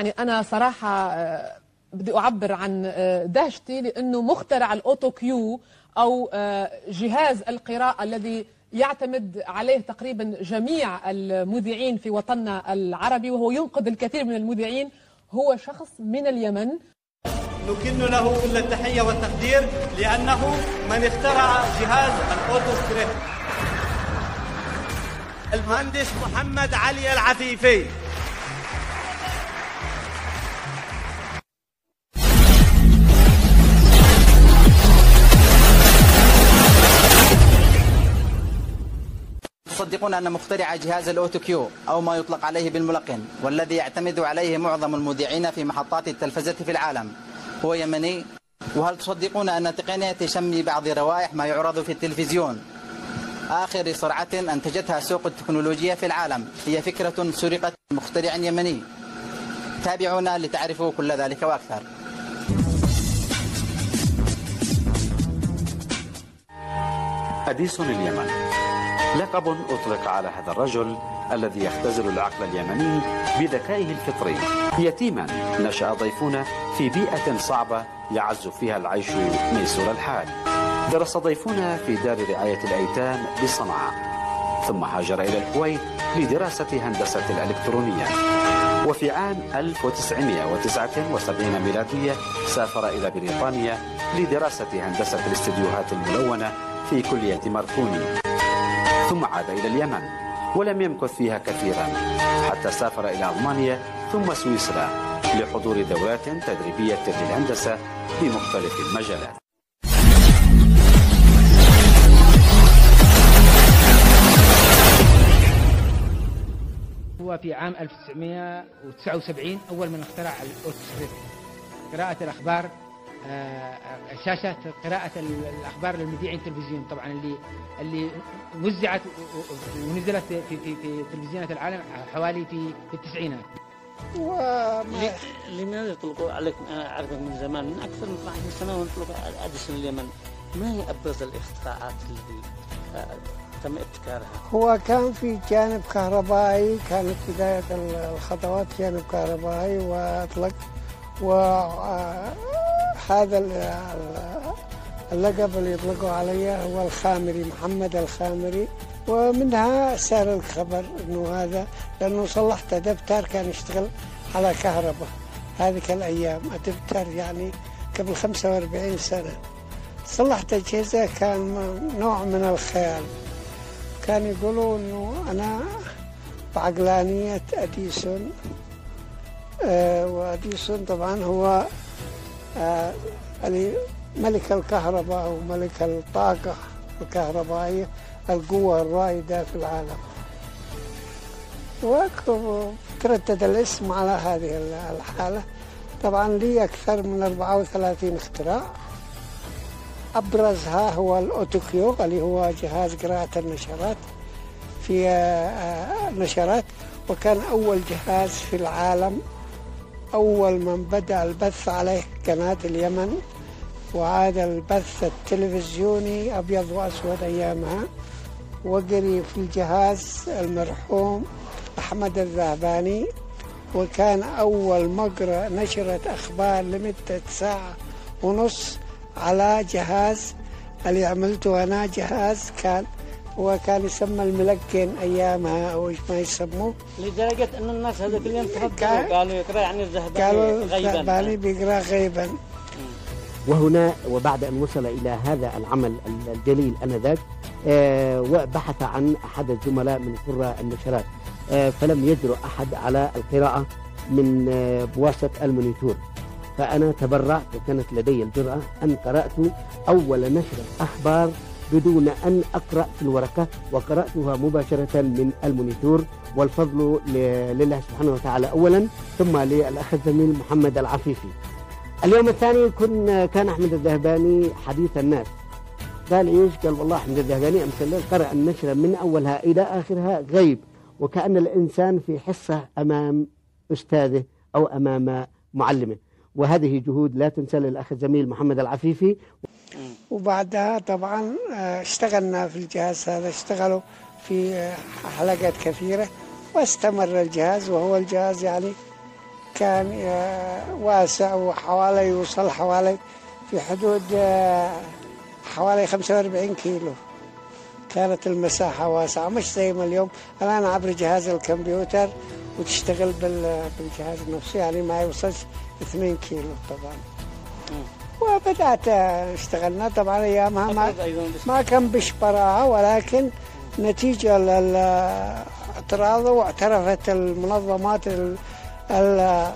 يعني أنا صراحة آه، بدي أعبر عن آه، دهشتي لأنه مخترع ال autocue أو آه، جهاز القراءة الذي يعتمد عليه تقريبا جميع المذيعين في وطننا العربي وهو ينقذ الكثير من المذيعين هو شخص من اليمن. نكن له كل التحية والتقدير لأنه من اخترع جهاز ال auto script. المهندس محمد علي العفيفي. تصدقون أن مخترع جهاز الأوتوكيو أو ما يطلق عليه بالملقن والذي يعتمد عليه معظم المذيعين في محطات التلفزة في العالم. هو يمني وهل تصدقون أن تقنية شم بعض روائح ما يعرض في التلفزيون؟ آخر سرعة أنتجتها سوق التكنولوجيا في العالم. هي فكرة سرقت مخترع يمني. تابعونا لتعرفوا كل ذلك وأكثر. أديسون اليمن لقب أطلق على هذا الرجل الذي يختزل العقل اليمني بذكائه الفطري. يتيما نشأ ضيفنا في بيئة صعبة يعز فيها العيش ميسور الحال. درس ضيفنا في دار رعاية الأيتام بصنعاء. ثم هاجر إلى الكويت لدراسة هندسة الإلكترونية. وفي عام 1979 ميلادية سافر إلى بريطانيا لدراسة هندسة الاستديوهات الملونة في كلية ماركوني. ثم عاد إلى اليمن ولم يمكث فيها كثيرا حتى سافر إلى ألمانيا ثم سويسرا لحضور دورات تدريبية للهندسة في مختلف المجالات. هو في عام 1979 أول من اخترع الأوتوسكريبت قراءة الأخبار آه، شاشة قراءة الأخبار للمذيعين التلفزيون طبعا اللي اللي وزعت ونزلت في في في تلفزيونات العالم حوالي في في التسعينات وما لماذا يطلقوا عليكم أنا اعرفك من زمان من أكثر من 12 سنه ونطلق أديسون اليمن ما هي أبرز الاختراعات التي آه، تم ابتكارها؟ هو كان في جانب كهربائي كانت بداية الخطوات جانب كهربائي وأطلق وهذا اللقب اللي يطلقوا علي هو الخامري محمد الخامري. ومنها سار الخبر إنه هذا لأنه صلحت دفتر كان يشتغل على كهرباء. هذيك الأيام الدفتر يعني قبل 45 سنة. صلحت اجهزه كان نوع من الخيال. كان يقولوا إنه أنا بعقلانية أديسون. آه وأديسون طبعا هو ملك الكهرباء أو ملك الطاقة الكهربائية القوة الرائدة في العالم. وتردد الاسم على هذه الحالة. طبعا لي أكثر من 34 اختراع. أبرزها هو الأوتوكيو اللي هو جهاز قراءة النشرات. في النشرات وكان أول جهاز في العالم أول من بدأ البث عليه قناة اليمن وعاد البث التلفزيوني أبيض وأسود أيامها. وقري في الجهاز المرحوم أحمد الذهباني. وكان أول مقرأ نشرة أخبار لمدة ساعة ونص على جهاز اللي عملته أنا جهاز كان هو كان يسمى الملقن أيامها أو إيش ما يسموه. لدرجة أن الناس هذا اليوم تفضلوا قالوا يقرأ يعني الذهباني قالوا غيبا. الذهباني بيقرأ غيبا. وهنا وبعد أن وصل إلى هذا العمل الجليل أنذاك آه، وبحث عن أحد الزملاء من قراء النشرات آه، فلم يجرؤ أحد على القراءة من آه، بواسطة ال monitor. فأنا تبرعت وكانت لدي الجرأة أن قرأت أول نشرة أخبار بدون أن أقرأ في الورقة وقرأتها مباشرة من ال monitor والفضل لله سبحانه وتعالى أولا ثم للأخ الزميل محمد العفيفي. اليوم الثاني كن كان أحمد الذهباني حديث الناس. قال إيش؟ قال والله أحمد الذهباني امس الليل قرأ النشرة من أولها إلى آخرها غيب وكأن الإنسان في حصة أمام أستاذه أو أمام معلمه. وهذه جهود لا تنسى للأخ الزميل محمد العفيفي. وبعدها طبعا آه، اشتغلنا في الجهاز هذا اشتغلوا في آه، حلقات كثيرة واستمر الجهاز وهو الجهاز يعني كان آه، واسع وحوالي يوصل حوالي في حدود حوالي 45 كيلو. كانت المساحة واسعة مش زي ما اليوم. الآن عبر جهاز الكمبيوتر وتشتغل بال- بالجهاز نفسه يعني ما يوصلش 2 كيلو طبعا. وبدأت اشتغلنا. طبعا أيامها ما, ما كان بش براءة ولكن نتيجة للاعتراض واعترفت المنظمات ال- ال-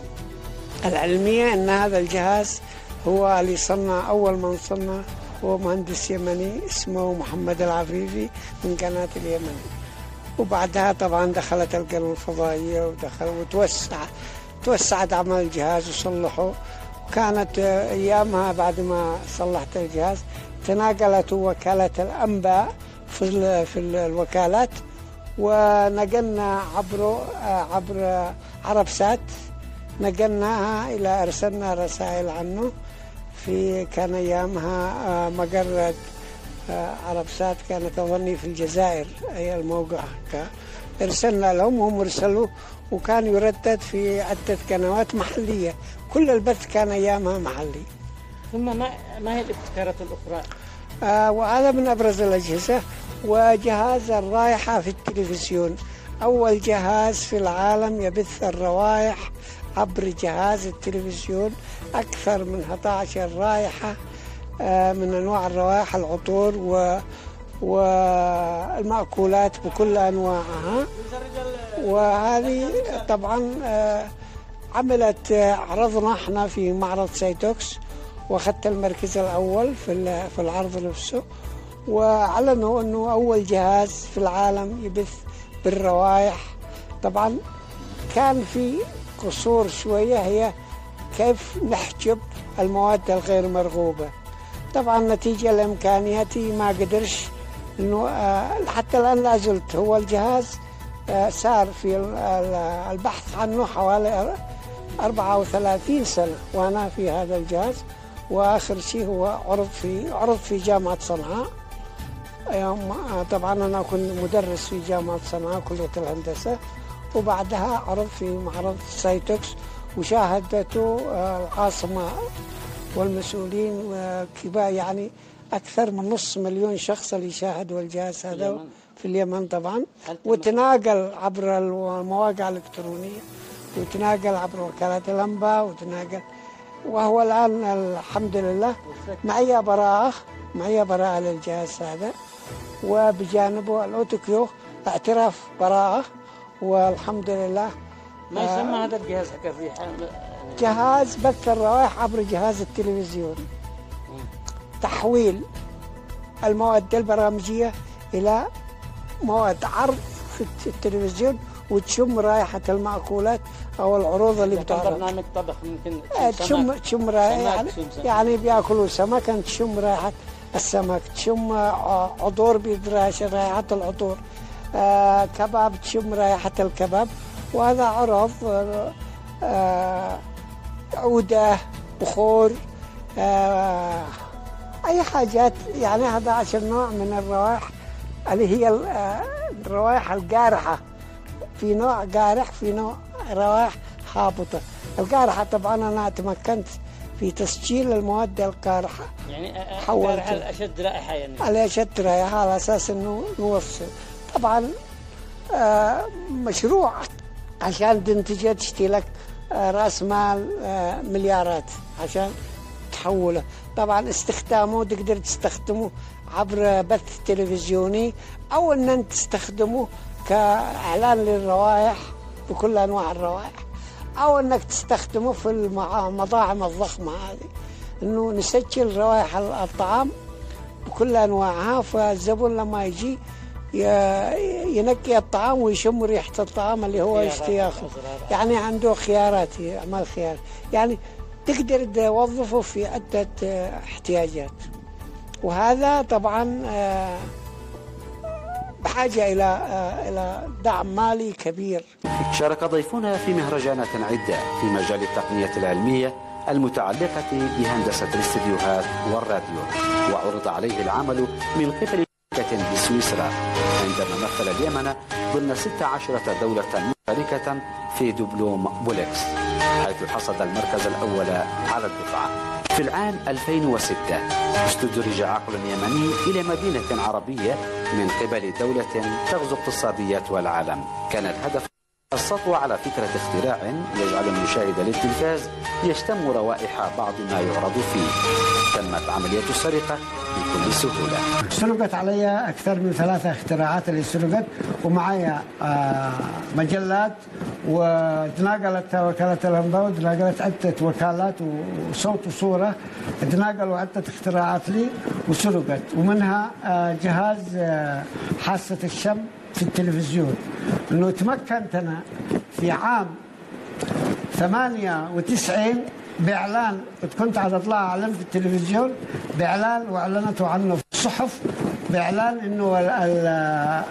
العلمية أن هذا الجهاز هو اللي صنع أول من صنع هو مهندس يمني اسمه محمد العفيفي من قناة اليمن. وبعدها طبعا دخلت القناة الفضائية ودخل وتوسع توسعت عمل الجهاز وصلحه. كانت أيامها بعد ما صلحت الجهاز تناقلت وكالة الأنباء في في ال- الوكالات ونقلنا عبر عبر عرب سات نقلناها إلى أرسلنا رسائل عنه في كان أيامها آه، مقر آه، عرب سات كانت أظني في الجزائر أي الموقع أرسلنا لهم وهم أرسلوا وكان يردد في عدة قنوات محلية. كل البث كان أيامها محلي. ثم ما ما هي الابتكارات الأخرى؟ آه، وهذا من أبرز الأجهزة. وجهاز الرائحة في التلفزيون. أول جهاز في العالم يبث الروائح عبر جهاز التلفزيون. أكثر من 11 رائحة آه، من أنواع الروائح العطور و والمأكولات بكل أنواعها. وهذه طبعا آه، عملت آه، عرضنا إحنا في معرض سايتوكس واخذت المركز الأول في في العرض نفسه وأعلنوا إنه أول جهاز في العالم يبث بالروائح. طبعا كان في قصور شوية هي كيف نحجب المواد الغير مرغوبة. طبعا نتيجة لامكانياتي ما قدرش إنه آه، حتى الآن لا زلت هو الجهاز آه، صار في ال- ال- البحث عنه حوالي 34 سنة وأنا في هذا الجهاز وآخر شيء هو عرض في عرض في جامعة صنعاء. طبعا أنا كنت مدرس في جامعة صنعاء كلية الهندسة. وبعدها عرض في معرض سايتوكس. وشاهدته آه، العاصمة والمسؤولين وكبار يعني أكثر من نص مليون شخص اللي شاهدوا الجهاز هذا. في اليمن طبعا وتناقل عبر المواقع الإلكترونية وتناقل عبر وكالات الأنباء وتناقل وهو الآن الحمد لله معي براءة معي براءة للجهاز هذا وبجانبه الأوتوكيو اعتراف براءة والحمد لله ما يسمى هذا الجهاز حق الريحة؟ جهاز بث الروائح عبر جهاز التلفزيون. تحويل المواد البرامجية إلى مواد عرض في التلفزيون وتشم رائحة المأكولات أو العروض اللي بتعرض. برنامج طبخ ممكن آه، تشم تشم سمك. تشم رائحة. سمك يعني. يعني بيأكلوا سمك تشم رائحة السمك تشم آه، عطور بيدراش رائحة العطور. آه كباب تشم رائحة الكباب. وهذا عرض آه، آه عودة بخور آه أي حاجات. يعني 11 نوع من الروائح اللي هي ال- الروائح القارحة. في نوع قارح في نوع روائح هابطة. القارحة طبعا أنا تمكنت في تسجيل المواد القارحة. يعني حولت. رائحة أشد رائحة يعني. على شد رائحة على أساس أنه نوصل. طبعا آه، مشروع عشان تنتجه تشتي لك آه، رأس مال آه، مليارات عشان تحوله. طبعا استخدامه تقدر تستخدمه عبر بث تلفزيوني أو أن تستخدمه كإعلان للروائح بكل أنواع الروائح أو أنك تستخدمه في المطاعم الضخمة هذه. أنه نسجل روائح الطعام بكل أنواعها فالزبون لما يجي ينقي الطعام ويشم ريحة الطعام اللي هو خيارات. يشتي ياخذ وأزرار. يعني عنده خيارات يعمل خيار. يعني تقدر توظفه في عدة آه، احتياجات. وهذا طبعا آه، بحاجة إلى آه، إلى دعم مالي كبير. شارك ضيفنا في مهرجانات عدة في مجال التقنية العلمية المتعلقة بهندسة الاستديوهات والراديو وعرض عليه العمل من قبل شركة بسويسرا عندما مثل اليمن ضمن 16 دولة مشاركة في دبلوم بولكس حيث حصد المركز الأول على الدفعة في العام 2006 استدرج عقل يمني إلى مدينة عربية من قبل دولة تغزو اقتصاديات العالم كان الهدف السطو على فكرة اختراع يجعل المشاهد للتلفاز يشتم روائح بعض ما يعرض فيه. تمت عملية السرقة بكل سهولة. سرقت علي أكثر من ثلاثة اختراعات اللي سرقت ومعي آه، مجلات وتناقلت وكالة الأنباء وتناقلت عدة وكالات وصوت وصورة تناقلوا عدة اختراعات لي وسرقت. ومنها آه، جهاز آه، حاسة الشم. في التلفزيون إنه تمكنت أنا في عام 98 بإعلان كنت عاد اطلع اعلن في التلفزيون بإعلان وأعلنته عنه في الصحف بإعلان إنه ال- ال-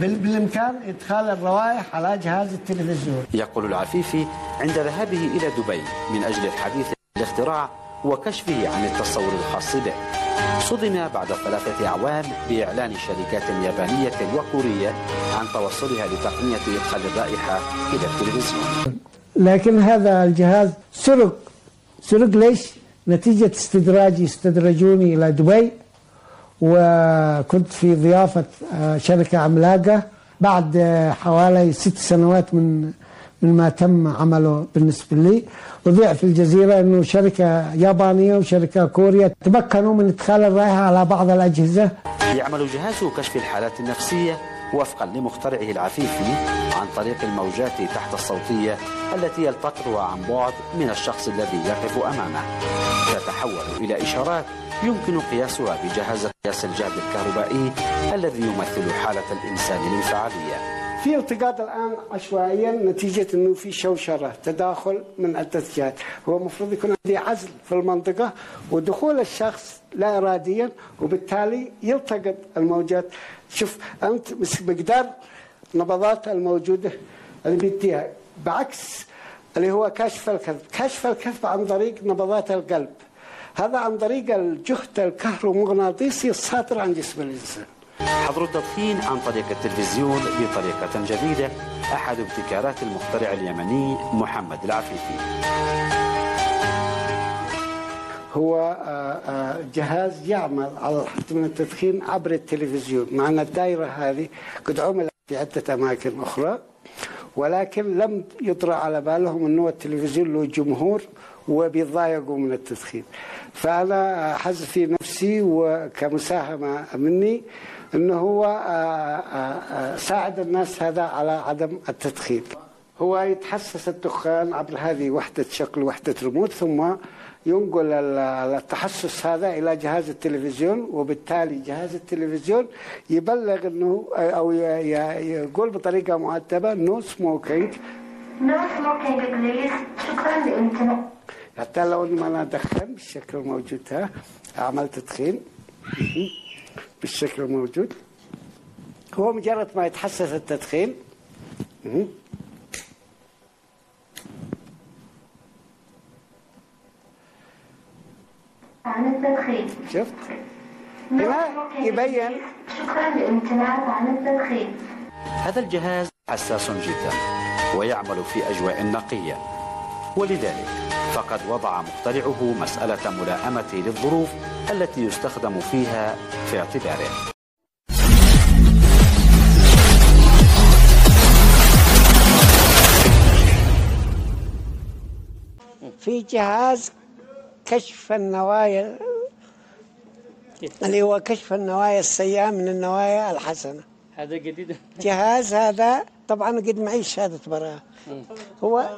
بال- بالإمكان إدخال الروائح على جهاز التلفزيون. يقول العفيفي عند ذهابه إلى دبي من أجل الحديث الاختراع وكشفه عن التصور الخاص به. صدم بعد ثلاثة أعوام بإعلان شركات يابانية وكورية عن توصلها لتقنية إدخال الرائحة إلى التلفزيون. لكن هذا الجهاز سرق. سرق ليش؟ نتيجة استدراجي. استدرجوني إلى دبي وكنت في ضيافة آه، شركة عملاقة بعد آه، حوالي ست سنوات من من ما تم عمله بالنسبة لي. وضيع في الجزيرة أنه شركة يابانية وشركة كوريا تمكنوا من إدخال الرائحة على بعض الأجهزة. يعمل جهاز كشف الحالات النفسية وفقا لمخترعه العفيفي عن طريق الموجات تحت الصوتية التي يلتقطها عن بعد من الشخص الذي يقف أمامه. تتحول إلى إشارات يمكن قياسها بجهاز قياس الجهد الكهربائي الذي يمثل حالة الإنسان الانفعالية. في التقاط الآن عشوائيا نتيجة أنه في شوشرة تداخل من عده جهات هو المفروض يكون عندي عزل في المنطقة ودخول الشخص لا اراديا وبالتالي يلتقط الموجات. شوف أنت مقدار نبضات الموجودة اللي بيديها بعكس اللي هو كشف الكذب. كشف الكذب عن طريق نبضات القلب. هذا عن طريق الجهد الكهرومغناطيسي الصادر عن جسم الإنسان. حظر التدخين عن طريق التلفزيون بطريقة جديدة أحد ابتكارات المخترع اليمني محمد العفيفي. هو آه، آه، جهاز يعمل على الحد من التدخين عبر التلفزيون. مع أن الدائرة هذه قد عملت في عدة أماكن أخرى ولكن لم يطرأ على بالهم أنه التلفزيون له جمهور وبيتضايقوا من التدخين فأنا حز في نفسي وكمساهمة مني أنه هو آه، آه، آه، ساعد الناس هذا على عدم التدخين هو يتحسس الدخان عبر هذه وحدة شكل وحدة ريموت ثم ينقل ال- التحسس هذا إلى جهاز التلفزيون وبالتالي جهاز التلفزيون يبلغ أنه أو يقول بطريقة مؤدبة no smoking No smoking please. شكرا لامتناع حتى لو اني ما أنا ادخن بالشكل الموجود ها اعمل تدخين. بالشكل الموجود. هو مجرد ما يتحسس التدخين. عن التدخين. شفت؟ هنا يبين. شكرا لامتناع عن التدخين. هذا الجهاز حساس جدا ويعمل في أجواء نقية. ولذلك فقد وضع مخترعه مسألة ملائمة للظروف التي يستخدم فيها في اعتباره. في جهاز كشف النوايا اللي هو كشف النوايا السيئة من النوايا الحسنة. هذا جديد. جهاز هذا طبعا قد معي شهادة براءة هو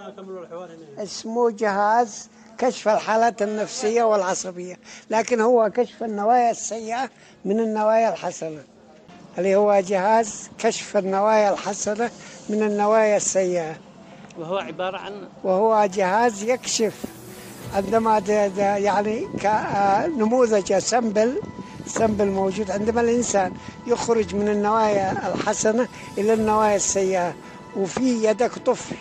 اسمه جهاز كشف الحالات النفسية والعصبية. لكن هو كشف النوايا السيئة من النوايا الحسنة. اللي هو جهاز كشف النوايا الحسنة من النوايا السيئة. وهو عبارة عن وهو جهاز يكشف. عندما يعني كنموذج سمبل سمبل موجود عندما الإنسان يخرج من النوايا الحسنة إلى النوايا السيئة. وفي يدك طفل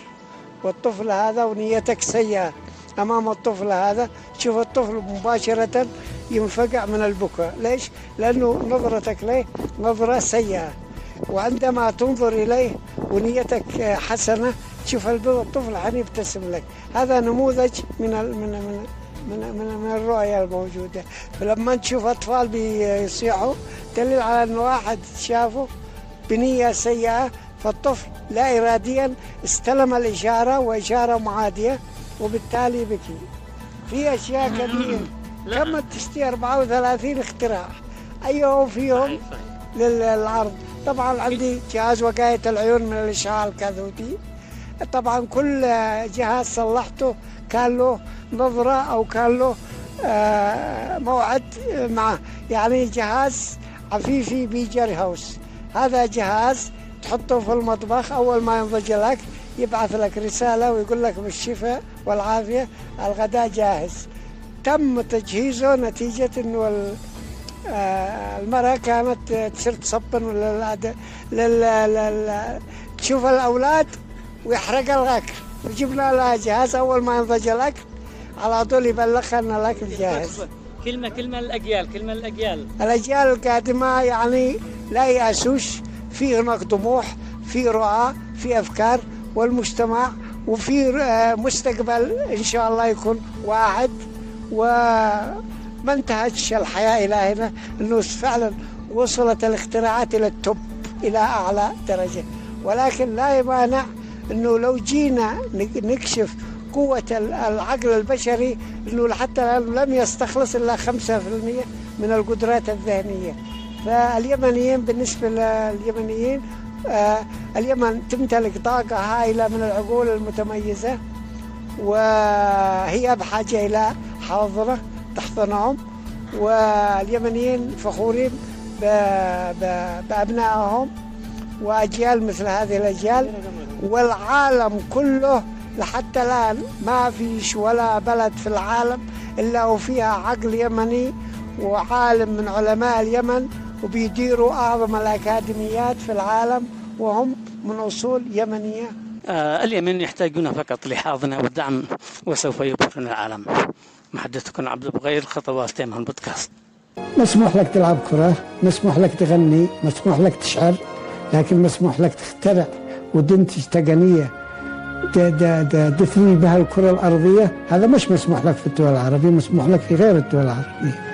والطفل هذا ونيتك سيئة أمام الطفل هذا. شوف الطفل مباشرة ينفقع من البكاء. ليش؟ لأنه نظرتك له نظرة سيئة. وعندما تنظر إليه ونيتك حسنة تشوف الطفل حيبتسم لك. هذا نموذج من من من من, من, الرؤية الموجودة. فلما تشوف أطفال بيصيحوا دليل على أن واحد شافه بنية سيئة فالطفل لا إراديا استلم الإشارة وإشارة معادية وبالتالي بكي. في أشياء كثيرة. كم تشتي 34 اختراع. أيهم فيهم للعرض. طبعا عندي جهاز وقاية العيون من الإشعاع الكاثودي طبعا كل جهاز صلحته كان له نظرة أو كان له آه، موعد معه يعني جهاز عفيفي بيجر هاوس. هذا جهاز تحطه في المطبخ أول ما ينضج لك يبعث لك رسالة ويقول لك بالشفاء والعافية الغداء جاهز. تم تجهيزه نتيجة أنه آه، المرأة كانت تصير تصبن لل... لل... لل... تشوف الأولاد ويحرق الأكل وجبنا لها جهاز أول ما ينضج الأكل على طول يبلغها أن الأكل جاهز. كلمة كلمة الأجيال كلمة الأجيال. الأجيال القادمة يعني لا يأسوش في هناك طموح في رؤى في أفكار والمجتمع وفي آه، مستقبل إن شاء الله يكون واحد. وما انتهتش الحياة إلى هنا أنه فعلا وصلت الاختراعات إلى التوب إلى أعلى درجة. ولكن لا يمانع أنه لو جينا نكشف قوة العقل البشري أنه حتى الآن لم يستخلص إلا 5% من القدرات الذهنية. فاليمنيين بالنسبة لليمنيين آه اليمن تمتلك طاقة هائلة من العقول المتميزة وهي بحاجة إلى حاضرة تحضنهم واليمنيين فخورين بأبنائهم وأجيال مثل هذه الأجيال. والعالم كله لحتى الآن ما فيش ولا بلد في العالم إلا وفيها عقل يمني وعالم من علماء اليمن وبيديروا أعظم الأكاديميات في العالم وهم من أصول يمنية. آه اليمن يحتاجون فقط لحاضنة ودعم وسوف يبهرون العالم. محدثكم عبد البغير خطوات تيم البودكاست مسموح لك تلعب كرة مسموح لك تغني مسموح لك تشعر لكن مسموح لك تخترع. وتنتج تقنية تثري بها الكرة الأرضية هذا مش مسموح لك في الدول العربية مسموح لك في غير الدول العربية.